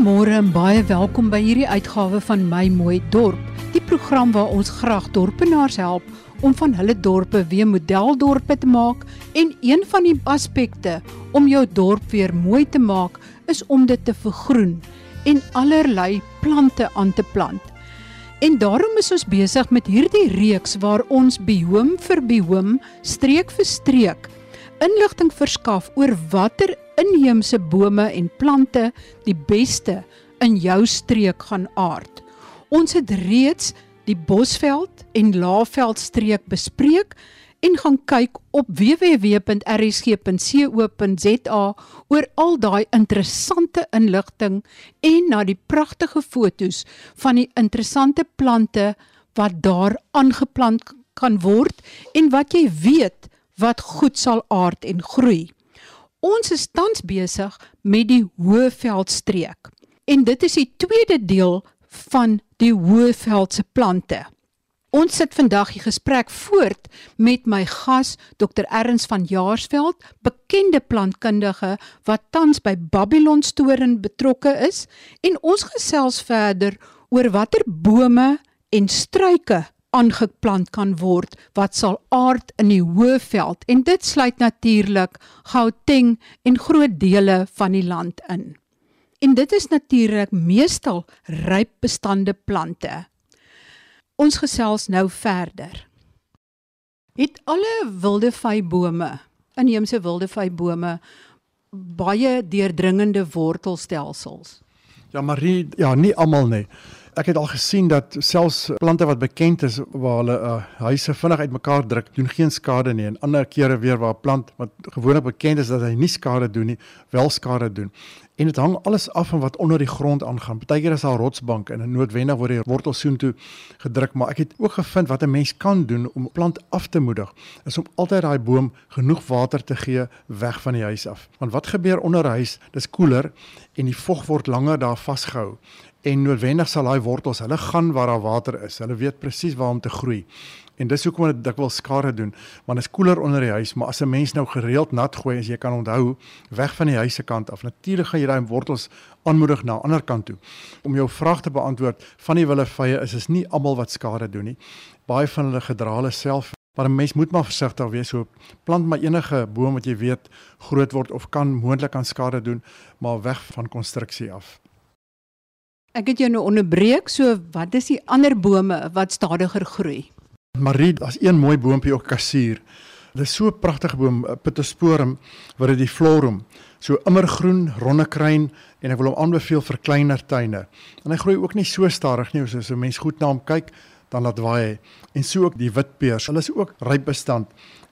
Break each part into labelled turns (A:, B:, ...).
A: Goeiemôre en baie welkom by hierdie uitgawe van My Mooi Dorp, die program waar ons graag dorpenaars help om van hulle dorpe weer modeldorpe te maak en een van die aspekte om jou dorp weer mooi te maak is om dit te vergroen en allerlei plante aan te plant. En daarom is ons besig met hierdie reeks waar ons biome vir biome, streek vir streek inligting verskaf oor watter inheemse bome en plante die beste in jou streek gaan aard. Ons het reeds die Bosveld en Laagveld streek bespreek en gaan kyk op www.rsg.co.za oor al daai interessante inligting en na die pragtige fotos van die interessante plante wat daar aangeplant kan word en wat jy weet wat goed sal aard en groei. Ons is tans besig met die Hoëveldstreek. En dit is die tweede deel van die Hoëveldse plante. Ons sit vandag die gesprek voort met my gas Dr Erns van Jaarsveld, bekende plantkundige wat tans by Babylon Storen betrokke is en ons gesels verder oor watter bome en struike aangeplant kan word wat sal aard in die Hoëveld en dit sluit natuurlik Gauteng en groot dele van die land in. En dit is natuurlik meestal rypbestande plante. Ons gesels nou verder. Het alle wilde vybome, inheemse wilde vybome baie deurdringende wortelstelsels?
B: Ja, Marie, ja, nie almal nie. Ek het al gesien dat selfs plante wat bekend is waar hulle uh, huise vinnig uitmekaar druk, doen geen skade nie en ander kere weer waar 'n plant wat gewoonlik bekend is dat hy nie skade doen nie, wel skade doen. En dit hang alles af van wat onder die grond aangaan. Partykeer is daar rotsbank en noodwendig word die wortels soontoe gedruk, maar ek het ook gevind wat 'n mens kan doen om 'n plant af te moedig, is om altyd daai boom genoeg water te gee weg van die huis af. Want wat gebeur onder 'n huis? Dis koeler en die vog word langer daar vasgehou en noodwendig sal daai wortels, hulle gaan waar daar water is. Hulle weet presies waar om te groei. En dis hoekom dit dikwels skade doen, want dit is koeler onder die huis, maar as 'n mens nou gereeld nat gooi, as jy kan onthou, weg van die huis se kant af, natuurlik gaan jy daai wortels aanmoedig na 'n ander kant toe. Om jou vraag te beantwoord, van die wille vye is is nie almal wat skade doen nie. Baie van hulle gedra hulle self Maar 'n mens moet maar versigtig wees. So plant maar enige boom wat jy weet groot word of kan moontlik aan skade doen, maar weg van konstruksie af.
A: Ek het jou nou onderbreek, so wat is die ander bome wat stadiger groei?
B: Marie, daar's een mooi boontjie ook kasuur. Dit is so 'n pragtige boom, Pittosporum, wat dit die florum, so immergroen, ronde kruin en ek wil hom aanbeveel vir kleiner tuine. En hy groei ook nie so stadig nie, so as 'n mens goed na hom kyk, dan laat waai. En so ook die witpeers. Hulle is ook ryp bestand.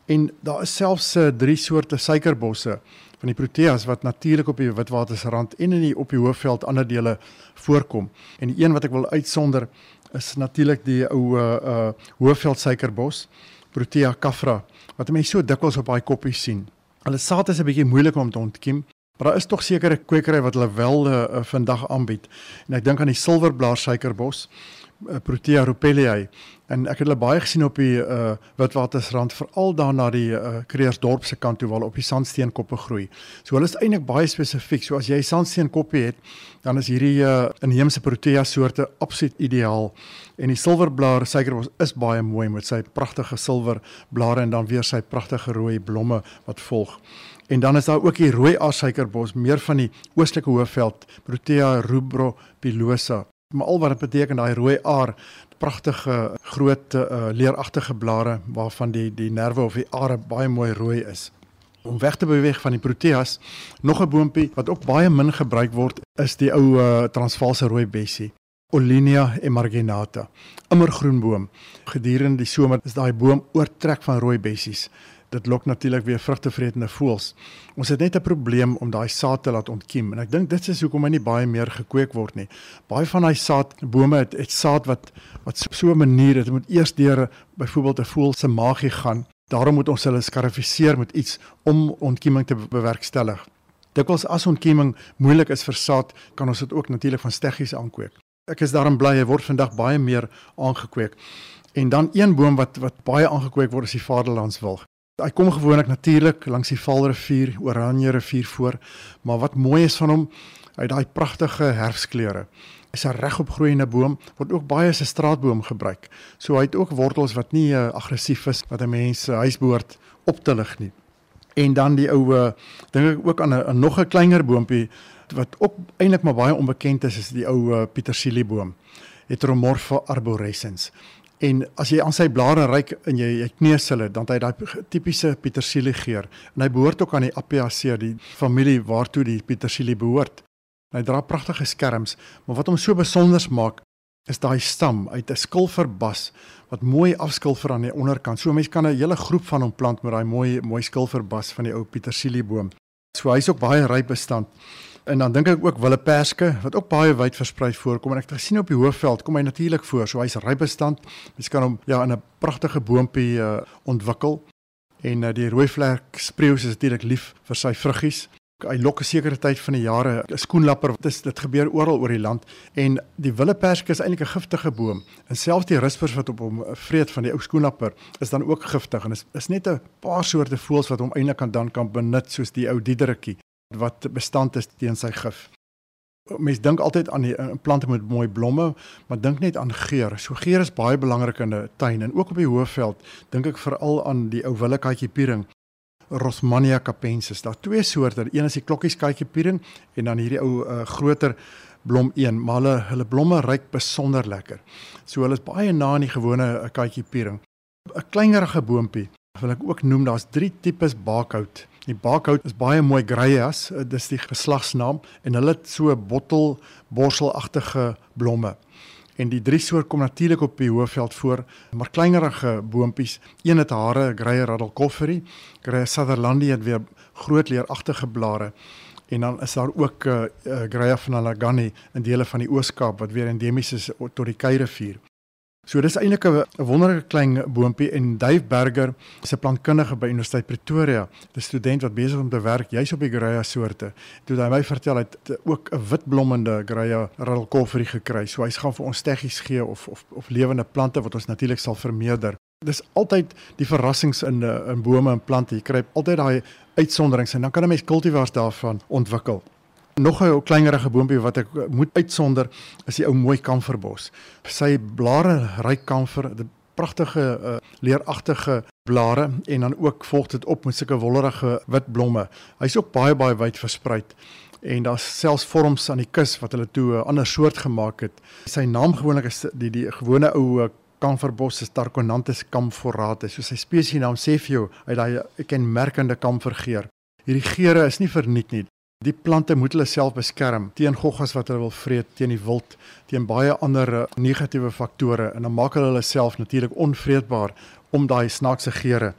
B: En daar is selfs uh, drie soorte suikerbosse van die proteas wat natuurlik op die Witwatersrand en in die op die Hoëveld ander dele voorkom. En die een wat ek wil uitsonder is natuurlik die ou uh, uh Hoëveld suikerbos, Protea caffra, wat mense so dikwels op daai koppies sien. Hulle saad is 'n bietjie moeilik om te ontkiem, maar daar is tog sekere kwekery wat hulle wel uh, vandag aanbied. En ek dink aan die silverblaar suikerbos, Protea rupelliae en ek het hulle baie gesien op die uh Witwatersrand veral daar na die uh Kreersdorp se kant toe waar op die sandsteenkoppe groei. So hulle is eintlik baie spesifiek. So as jy sandsteenkoppe het, dan is hierdie uh inheemse protea soorte absoluut ideaal. En die silverblaar suikerbos is baie mooi met sy pragtige silwer blare en dan weer sy pragtige rooi blomme wat volg. En dan is daar ook die rooi aar suikerbos, meer van die oostelike hoofveld, Protea rubro pilosa. Maar al wat dit beteken daai rooi aar, pragtige groot uh, leeragtige blare waarvan die die nerve of die are baie mooi rooi is. Om weg te beweeg van die proteas, nog 'n boontjie wat ook baie min gebruik word, is die ou uh, Transvaalse rooi bessie. Olinia emarginata, immergroen boom. Gedurende die somer is daai boom oortrek van rooi bessies dit lok natuurlik weer vrugtevretende voëls. Ons het net 'n probleem om daai saad te laat ontkiem en ek dink dit is hoekom hy nie baie meer gekweek word nie. Baie van daai saadbome het, het saad wat wat so 'n manier dit moet eers deur byvoorbeeld 'n voël se maagie gaan. Daarom moet ons hulle skarfiseer met iets om ontkieming te bewerkstellig. Dikwels as ontkieming moeilik is vir saad, kan ons dit ook natuurlik van steggies aankweek. Ek is daarom bly hy word vandag baie meer aangekweek. En dan een boom wat wat baie aangekweek word is die Vaderlandswilg. Hy kom gewoonlik natuurlik langs die Vaalrivier, Oranje rivier voor, maar wat mooi is van hom, Hy het daai pragtige herfskleure. Hy's 'n regopgroeiende boom word ook baie as 'n straatboom gebruik. So hy het ook wortels wat nie uh, aggressief is wat 'n mens uh, huis behoort op te lig nie. En dan die ou uh, dink ek ook aan 'n nog 'n kleiner boontjie wat ook eintlik maar baie onbekend is is die ou petersilieboom. Heteromorpha arborescens. En as jy aan sy blare ryk en jy jy kneus hulle, dan het hy daai tipiese petersilie geur. En hy behoort ook aan die Apiaceae, die familie waartoe die petersilie behoort. En hy dra pragtige skerms, maar wat hom so besonder maak is daai stam uit 'n skilferbas wat mooi afskilfer aan die onderkant. So mense kan 'n hele groep van hom plant met daai mooi mooi skilferbas van die ou petersilieboom. So hy's ook baie ryp bestand en dan dink ek ook willeperske wat ook baie wyd versprei voorkom en ek het gesien op die hoofveld kom hy natuurlik voor so hy's ryp bestand. Mens kan hom ja in 'n pragtige boontjie uh, ontwikkel. En uh, die rooi vlek spreeus is natuurlik lief vir sy vruggies. Hy lok 'n sekere tyd van die jare 'n skoenlapper dit is dit gebeur oral oor die land. En die willeperske is eintlik 'n giftige boom. En selfs die rispers wat op hom vreet van die ou skoenlapper is dan ook giftig en is is net 'n paar soorte voëls wat hom eintlik kan dan kan benut soos die ou diedertjie wat bestand is teen sy gif. Mense dink altyd aan die eh, plante met mooi blomme, maar dink net aan geur. So geur is baie belangrik in 'n tuin en ook op die hoofveld dink ek veral aan die ou willekatjie piering. Rosmania capensis. Daar twee soorte. Een is die klokkieskaatjie piering en dan hierdie ou uh, groter blom een, maar hulle hulle blomme ruik besonder lekker. So hulle is baie na aan die gewone uh, katjie piering. 'n Kleinerige boontjie wil ek ook noem, daar's drie tipes bakhout. Die bakhout is baie mooi greyas, eh, dis die geslagsnaam en hulle het so bottel borselagtige blomme. En die drie soort kom natuurlik op die hoofveld voor, maar kleinerige boontjies. Een het hare, Greyer radicoferi, Greyer sutherlandi het weer groot leeragtige blare. En dan is daar ook uh, eh, uh, eh, Greyer van Alagani in dele van die Oos-Kaap wat weer endemies is tot die Kuirivier. So dis eintlik 'n wonderlike klein boontjie en Dave Berger, se plantkundige by Universiteit Pretoria, 'n student wat besig om te werk juis op die Greya soorte. Toe hy my vertel hy het ook 'n witblommende Greya Radicoferi gekry. So hy's gaan vir ons teggies gee of of of lewende plante wat ons natuurlik sal vermeerder. Dis altyd die verrassings in in bome en plante. Jy kry altyd daai uitsonderings en dan kan 'n mens kultivars daarvan ontwikkel. Nog 'n kleinerige boontjie wat ek moet uitsonder is die ou mooi kamferbos. Sy blare ryk kamfer, 'n pragtige uh, leeragtige blare en dan ook volg dit op met sulke wollerige wit blomme. Hy's ook baie baie wyd versprei en daar's selfs vorms aan die kus wat hulle toe 'n ander soort gemaak het. Sy naam gewoonlik is die die gewone ou uh, kamferbos is Tarconanthus camphoratus. So sy spesiesnaam sê vir jou, hy daai kenmerkende kamfergeur. Hierdie geure is nie verniet nie. Die plante moet hulle self beskerm teen goggas wat hulle wil vreet, teen die wild, teen baie ander eh, negatiewe faktore en dan maak hulle hulle self natuurlik onvreedbaar om daai snaakse geure.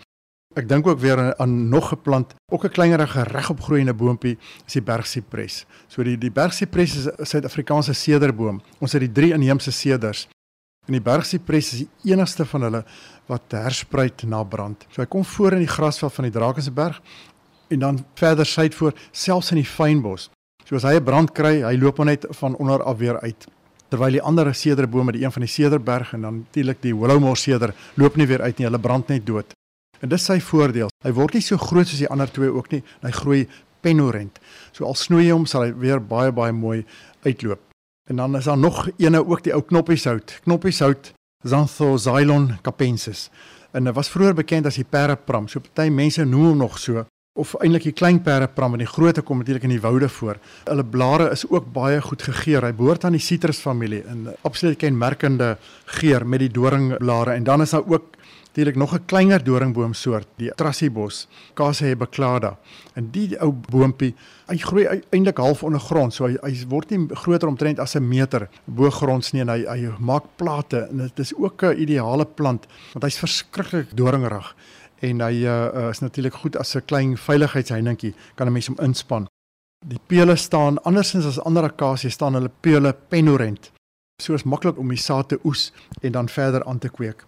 B: Ek dink ook weer aan nog 'n plant, ook 'n kleinerige regopgroeiende boontjie, is die bergsipres. So die die bergsipres is 'n Suid-Afrikaanse sederboom. Ons het die drie inheemse seders. En die bergsipres is die enigste van hulle wat herspruit na brand. So hy kom voor in die grasveld van die Drakensberg en dan verder suidvoor selfs in die fynbos. So as hy 'n brand kry, hy loop net van onder af weer uit. Terwyl die ander sederbome, die een van die sederberg en dan natuurlik die Willowmore seder, loop nie weer uit nie, hulle brand net dood. En dis sy voordeel. Hy word nie so groot soos die ander twee ook nie. Hy groei penorent. So al snoei jy hom, sal hy weer baie baie mooi uitloop. En dan is daar nog eene ook die ou knoppieshout. Knoppieshout Xanthoxylon capensis. En dit was vroeër bekend as die perepram. So party mense noem hom nog so of eintlik die klein perepram en die grootte kom natuurlik in die woude voor. Hulle blare is ook baie goed gegeur. Hy behoort aan die sitrusfamilie en absoluut kenmerkende geur met die doringblare en dan is daar ook natuurlik nog 'n kleiner doringboomsoort, die Trassibos, Cassia beclada. En die ou boontjie, hy groei eintlik half ondergrond, so hy, hy word nie groter omtrent as 'n meter bo gronds nie en hy hy maak plate en dit is ook 'n ideale plant want hy's verskriklik doringrig en hy uh, is natuurlik goed as 'n klein veiligheidsheininkie kan 'n mens hom inspan. Die pele staan andersins as ander akasie staan hulle pele penorent. So is maklik om die saad te oes en dan verder aan te kweek.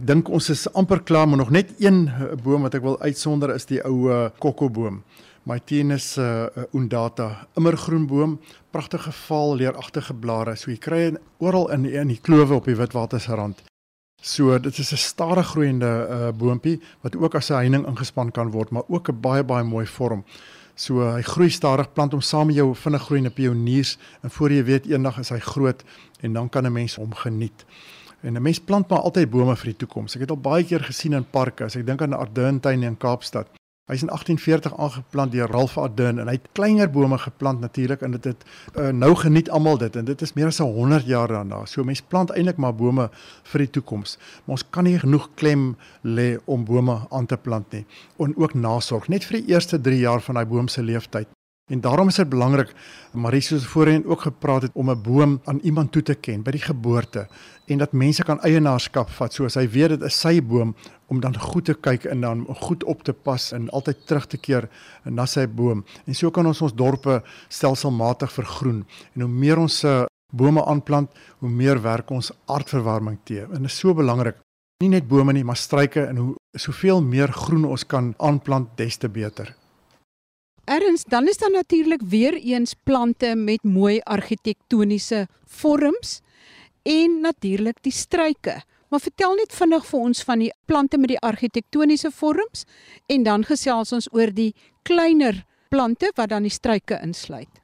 B: Ek dink ons is amper klaar, maar nog net een eh, boom wat ek wil uitsonder is die ou kokoboom. Mytenus uh, undata, immergroen boom, pragtige vaal leeragtige blare. So jy kry oral in in die klowe op die witwatersrand. So dit is 'n stadig groeiende uh, boontjie wat ook as 'n heining ingespan kan word, maar ook 'n baie baie mooi vorm. So hy groei stadig, plant hom saam met jou vinnig groeiende pioniers en voor jy weet eendag is hy groot en dan kan 'n mens hom geniet. En 'n mens plant maar altyd bome vir die toekoms. Ek het al baie keer gesien in parke, as ek dink aan die Arderntuin in Kaapstad. Hy's in 1840 aangeplant deur Ralph Ardern en hy het kleiner bome geplant natuurlik en dit het uh, nou geniet almal dit en dit is meer as 100 jaar daarna. So mense plant eintlik maar bome vir die toekoms. Maar ons kan nie genoeg klem lê om bome aan te plant nie. En ook nasorg, net vir die eerste 3 jaar van daai boom se lewensyd. En daarom is dit belangrik, Marie soos voorheen ook gepraat het om 'n boom aan iemand toe te ken by die geboorte en dat mense kan eienaarskap vat soos hy weet dit is sy boom om dan goed te kyk en dan goed op te pas en altyd terug te keer na sy boom. En so kan ons ons dorpe stelselmatig vergroen. En hoe meer ons se uh, bome aanplant, hoe meer werk ons aardverwarming te. En dit is so belangrik. Nie net bome nie, maar struike en hoe soveel meer groen ons kan aanplant, des te beter.
A: Erns, dan is daar natuurlik weer eens plante met mooi argitektoniese vorms en natuurlik die struike. Maar vertel net vinnig vir ons van die plante met die argitektoniese vorms en dan gesels ons oor die kleiner plante wat dan die struike insluit.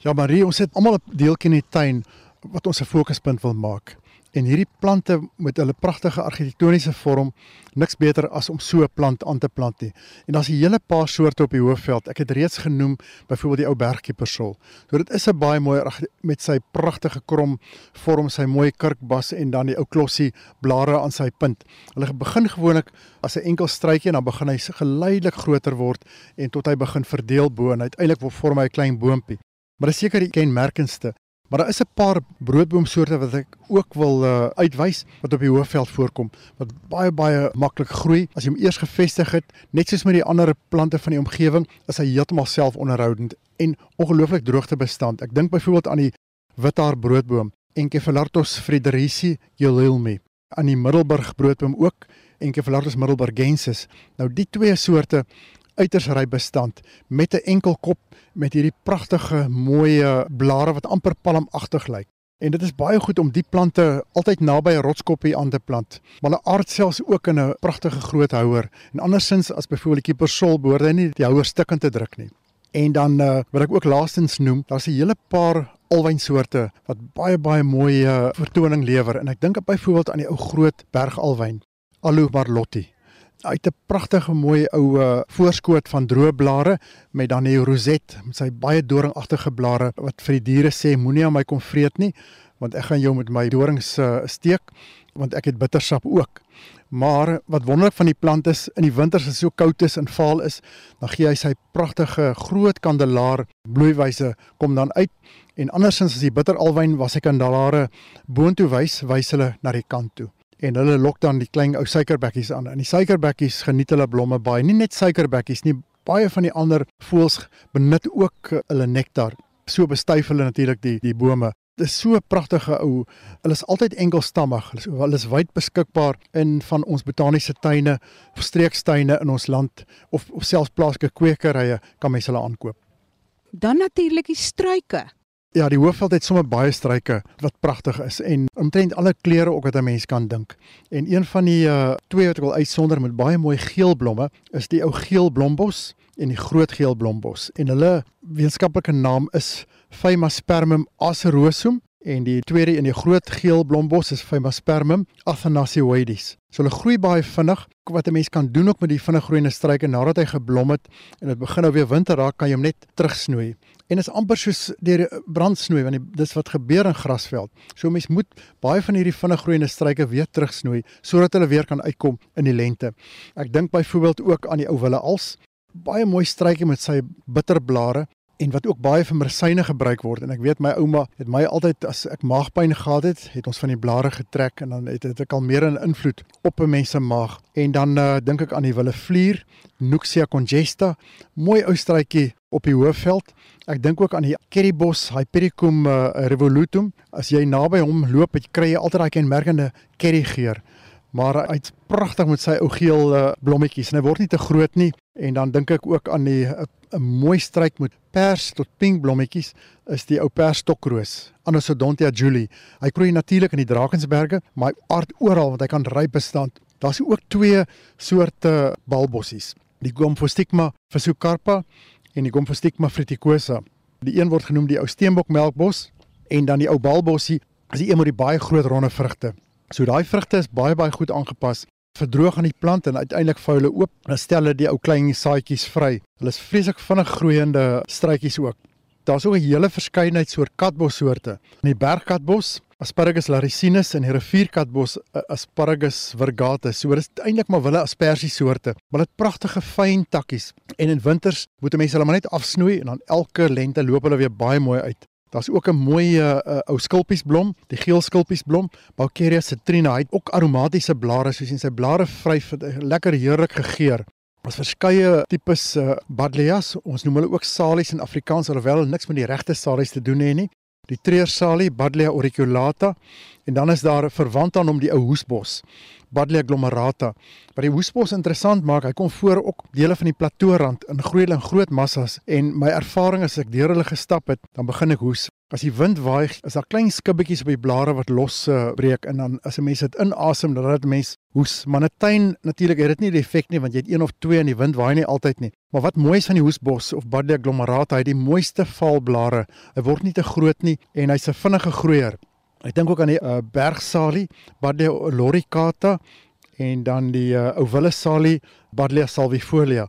B: Ja Marie, ons het almal 'n deeltjie in die tuin wat ons 'n fokuspunt wil maak. En hierdie plante met hulle pragtige argitektoniese vorm, niks beter as om so 'n plant aan te plant nie. En daar's 'n hele paar soorte op die hoofveld. Ek het reeds genoem byvoorbeeld die ou bergkiepersol. So dit is 'n baie mooi met sy pragtige krom vorm, sy mooi kurkbas en dan die ou klossie blare aan sy punt. Hulle begin gewoonlik as 'n enkel struitjie en dan begin hy geleidelik groter word en tot hy begin verdeel bo en uiteindelik vorm hy 'n klein boontjie. Maar dis seker die kenmerkendste Maar daar is 'n paar broodboomsoorte wat ek ook wil uh, uitwys wat op die hoofveld voorkom wat baie baie maklik groei as jy hom eers gevestig het, net soos met die ander plante van die omgewing, is hy heeltemal selfonderhoudend en ongelooflik droogtebestand. Ek dink byvoorbeeld aan die withaar broodboom Encephalartos frederici gililmi, aan die Middelburg broodboom ook Encephalartos middelburgensis. Nou die twee soorte uiters ryp bestand met 'n enkel kop met hierdie pragtige mooi blare wat amper palmagtig lyk. En dit is baie goed om die plante altyd naby 'n rotskoppie aan te plant. Maar hulle aard selfs ook in 'n pragtige groot houer. En andersins as byvoorbeeld die kepersol behoort hy nie die houer stukkend te druk nie. En dan uh, wat ek ook laastens noem, daar's 'n hele paar alwynsoorte wat baie baie mooi uh, vertoning lewer en ek dink byvoorbeeld aan die ou groot bergalwyn, Aloe Marlotti. Het 'n pragtige mooi ou uh, voorskoot van droë blare met dan die roset met sy baie doringagtige blare wat vir die diere sê moenie aan my kom vreet nie want ek gaan jou met my dorings uh, steek want ek het bittersap ook. Maar wat wonderlik van die plant is in die winters as dit so koud is en vaal is, dan gee hy sy pragtige groot kandelaar bloeiwyse kom dan uit en andersins as die bitteralwyn was hy kandelaare boontoe wys, wys hulle na die kant toe en hulle lok dan die klein ou suikerbekkies aan. En die suikerbekkies geniet hulle blomme baie. Nie net suikerbekkies nie, baie van die ander voëls benut ook hulle nektar. So bestuif hulle natuurlik die die bome. Dit is so pragtige ou. Hulle is altyd enkelstammig. Hulle is, hulle is wyd beskikbaar in van ons botaniese tuine of streekstuine in ons land of of selfs plaaslike kwekerye kan mense hulle aankoop.
A: Dan natuurlik die struike.
B: Ja, die hoofveld het sommer baie struike wat pragtig is en omtrent alle kleure ook wat 'n mens kan dink. En een van die uh twee wat ek wil uitsonder met baie mooi geel blomme is die ou geel blombos en die groot geel blombos. En hulle wetenskaplike naam is Phymaspermum acerosum en die tweede in die groot geel blombos is Phymaspermum athanasioides. So hulle groei baie vinnig. Wat 'n mens kan doen ook met die vinnig groeiende struike nadat hy geblom het en dit begin nou weer winter raak, kan jy hom net terugsnoei. En is amper soos deur brandsnoei want die, dis wat gebeur in grasveld. So mens moet baie van hierdie vinnig groeiende struike weer terugsnoei sodat hulle weer kan uitkom in die lente. Ek dink byvoorbeeld ook aan die ou wille als baie mooi struikie met sy bitterblare en wat ook baie vir medisyne gebruik word en ek weet my ouma het my altyd as ek maagpyn gehad het, het ons van die blare getrek en dan het dit 'n kalmeer en invloed op 'n mens se maag. En dan uh, dink ek aan die willevlier, Nuxia congesta, mooi ou struitjie op die hoofveld. Ek dink ook aan die kerrybos, Hypericum uh, revolutum. As jy naby hom loop, jy kry jy altyd daai kenmerkende kerrygeur maar hy's pragtig met sy ou geel uh, blommetjies. En hy word nie te groot nie. En dan dink ek ook aan die 'n uh, mooi struik met pers tot pink blommetjies is die ou persstokroos Anosodontia julie. Hy groei natuurlik in die Drakensberge maar hy aard oral want hy kan ryp bestand. Daar's ook twee soorte balbossies. Die Gomphostigma physsocarpa en die Gomphostigma fruticosa. Die een word genoem die ou steenbokmelkbos en dan die ou balbossie is die een met die baie groot ronde vrugte. So daai vrugte is baie baie goed aangepas verdroog aan die plant en uiteindelik vou hulle oop en stel hulle die ou klein saadjies vry. Hulle is vreeslik vinnig groeiende struitjies ook. Daar's ook 'n hele verskeidenheid soort katbossoorte. In die bergkatbos, Asparagus laricinus en die rivierkatbos, Asparagus virgatus. So dis eintlik maar wille aspergiesoorte, maar dit pragtige fyn takkies. En in winters moet mense hulle maar net afsnoei en dan elke lente loop hulle weer baie mooi uit. Daar's ook 'n mooi uh, uh, ou skulpiesblom, die geel skulpiesblom, Baukeria citrina. Hy het ook aromatiese blare soos in sy blare vryf lekker heerlik gegeur. Ons verskeie tipes uh, Badleas, ons noem hulle ook salies in Afrikaans alhoewel niks met die regte salies te doen het nie. Die treursalie Badlea auriculata en dan is daar verwant aan hom die ou hoesbos. Badlea glomerata. Wat die hoesbos interessant maak, hy kom voor ook dele van die plateaurand in groei en groot massas en my ervaring as ek deur hulle gestap het, dan begin ek hoes. As die wind waai, is daar klein skibbetjies op die blare wat los uh, breek en dan as 'n mens dit inasem, dan laat 'n mens hoes. Maar 'n tuin natuurlik het dit nie die effek nie want jy het een of twee en die wind waai nie altyd nie. Maar wat mooi is van die hoesbos of Badlea glomerata, hy het die mooiste valblare. Hy word nie te groot nie en hy's 'n vinnige groeier. Ek dink ook aan die uh, bergsalie, Badlea loricata en dan die uh, ou wille salie, Badlea salvifolia.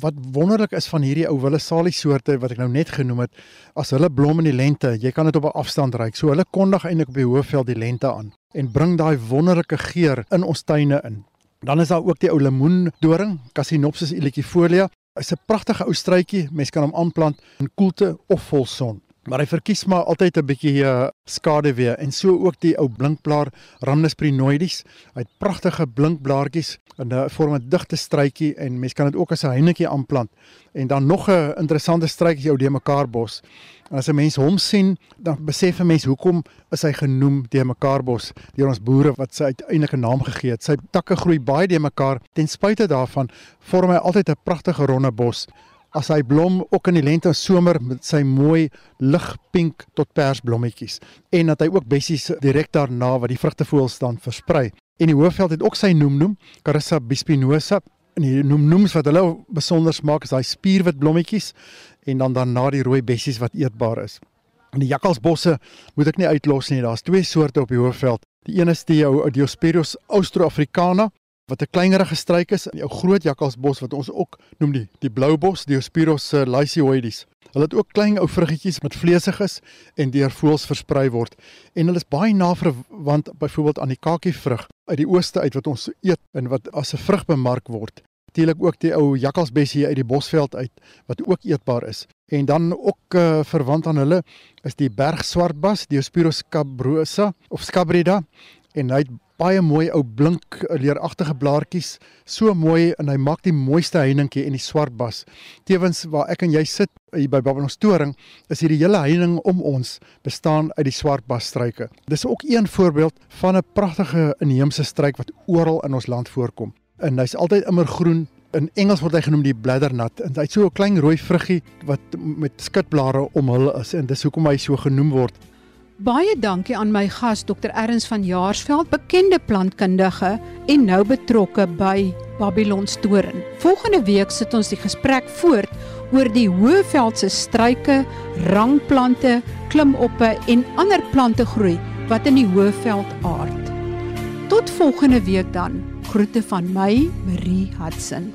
B: Wat wonderlik is van hierdie ou wille salie soorte wat ek nou net genoem het, as hulle blom in die lente, jy kan dit op 'n afstand ruik. So hulle kondig eintlik op die hoofveld die lente aan en bring daai wonderlike geur in ons tuine in. Dan is daar ook die ou lemoendoring, Casinopsis iliquifolia. Hy's 'n pragtige ou struitjie. Mens kan hom aanplant in koelte of vol son maar hy verkies maar altyd 'n bietjie uh, skaduwee en so ook die ou blinkblaar Rhamnus prinoides. Hy het pragtige blinkblaartjies in 'n vorm 'n digte struitjie en mens kan dit ook as 'n heinetjie aanplant. En dan nog 'n interessante struitjie ou de mekaar bos. En as 'n mens hom sien, dan besef 'n mens hoekom is hy genoem de mekaar bos deur ons boere wat sy uiteindelik 'n naam gegee het. Sy takke groei baie de mekaar. Ten spyte daarvan vorm hy altyd 'n pragtige ronde bos as hy blom ook in die lente en somer met sy mooi ligpink tot persblommetjies en dat hy ook bessies direk daarna wat die vrugtevoëls dan versprei. En die hoofveld het ook sy noem noem, Carissa bispinosa. En die noem noems wat hulle besonder maak is daai spierwit blommetjies en dan daarna die rooi bessies wat eetbaar is. In die jakkalsbosse moet ek nie uitlos nie. Daar's twee soorte op die hoofveld. Die een is die Diospyros austroafricana wat 'n kleinerige struik is, 'n groot jakkalsbos wat ons ook noem die die blou bos, Diospyros uh, lysioides. Hulle het ook klein ou vruggetjies met vleesig is en deur voëls versprei word en hulle is baie na verwant byvoorbeeld aan die kakievrug uit die ooste uit wat ons eet en wat as 'n vrug bemark word. Natuurlik ook die ou jakkalsbessie uit die bosveld uit wat ook eetbaar is. En dan ook uh, verwant aan hulle is die bergswartbas, Diospyros scabrosa of scabrida en hy het baie mooi ou blink leeragtige blaartjies, so mooi en hy maak die mooiste heiningkie en die swartbas. Tewens waar ek en jy sit hier by Babelonstoring, is hierdie hele heining om ons bestaan uit die swartbasstruike. Dis ook een voorbeeld van 'n pragtige inheemse struik wat oral in ons land voorkom. En hy's altyd immergroen. In Engels word hy genoem die bladdernut en hy het so 'n klein rooi vruggie wat met skitblare om hulle is en dis hoekom hy so genoem word.
A: Baie dankie aan my gas Dr. Erns van Jaarsveld, bekende plantkundige en nou betrokke by Babylon Storen. Volgende week sit ons die gesprek voort oor die Hoëveldse struike, rangplante, klimoppe en ander plante groei wat in die Hoëveld aard. Tot volgende week dan. Groete van my, Marie Hudson.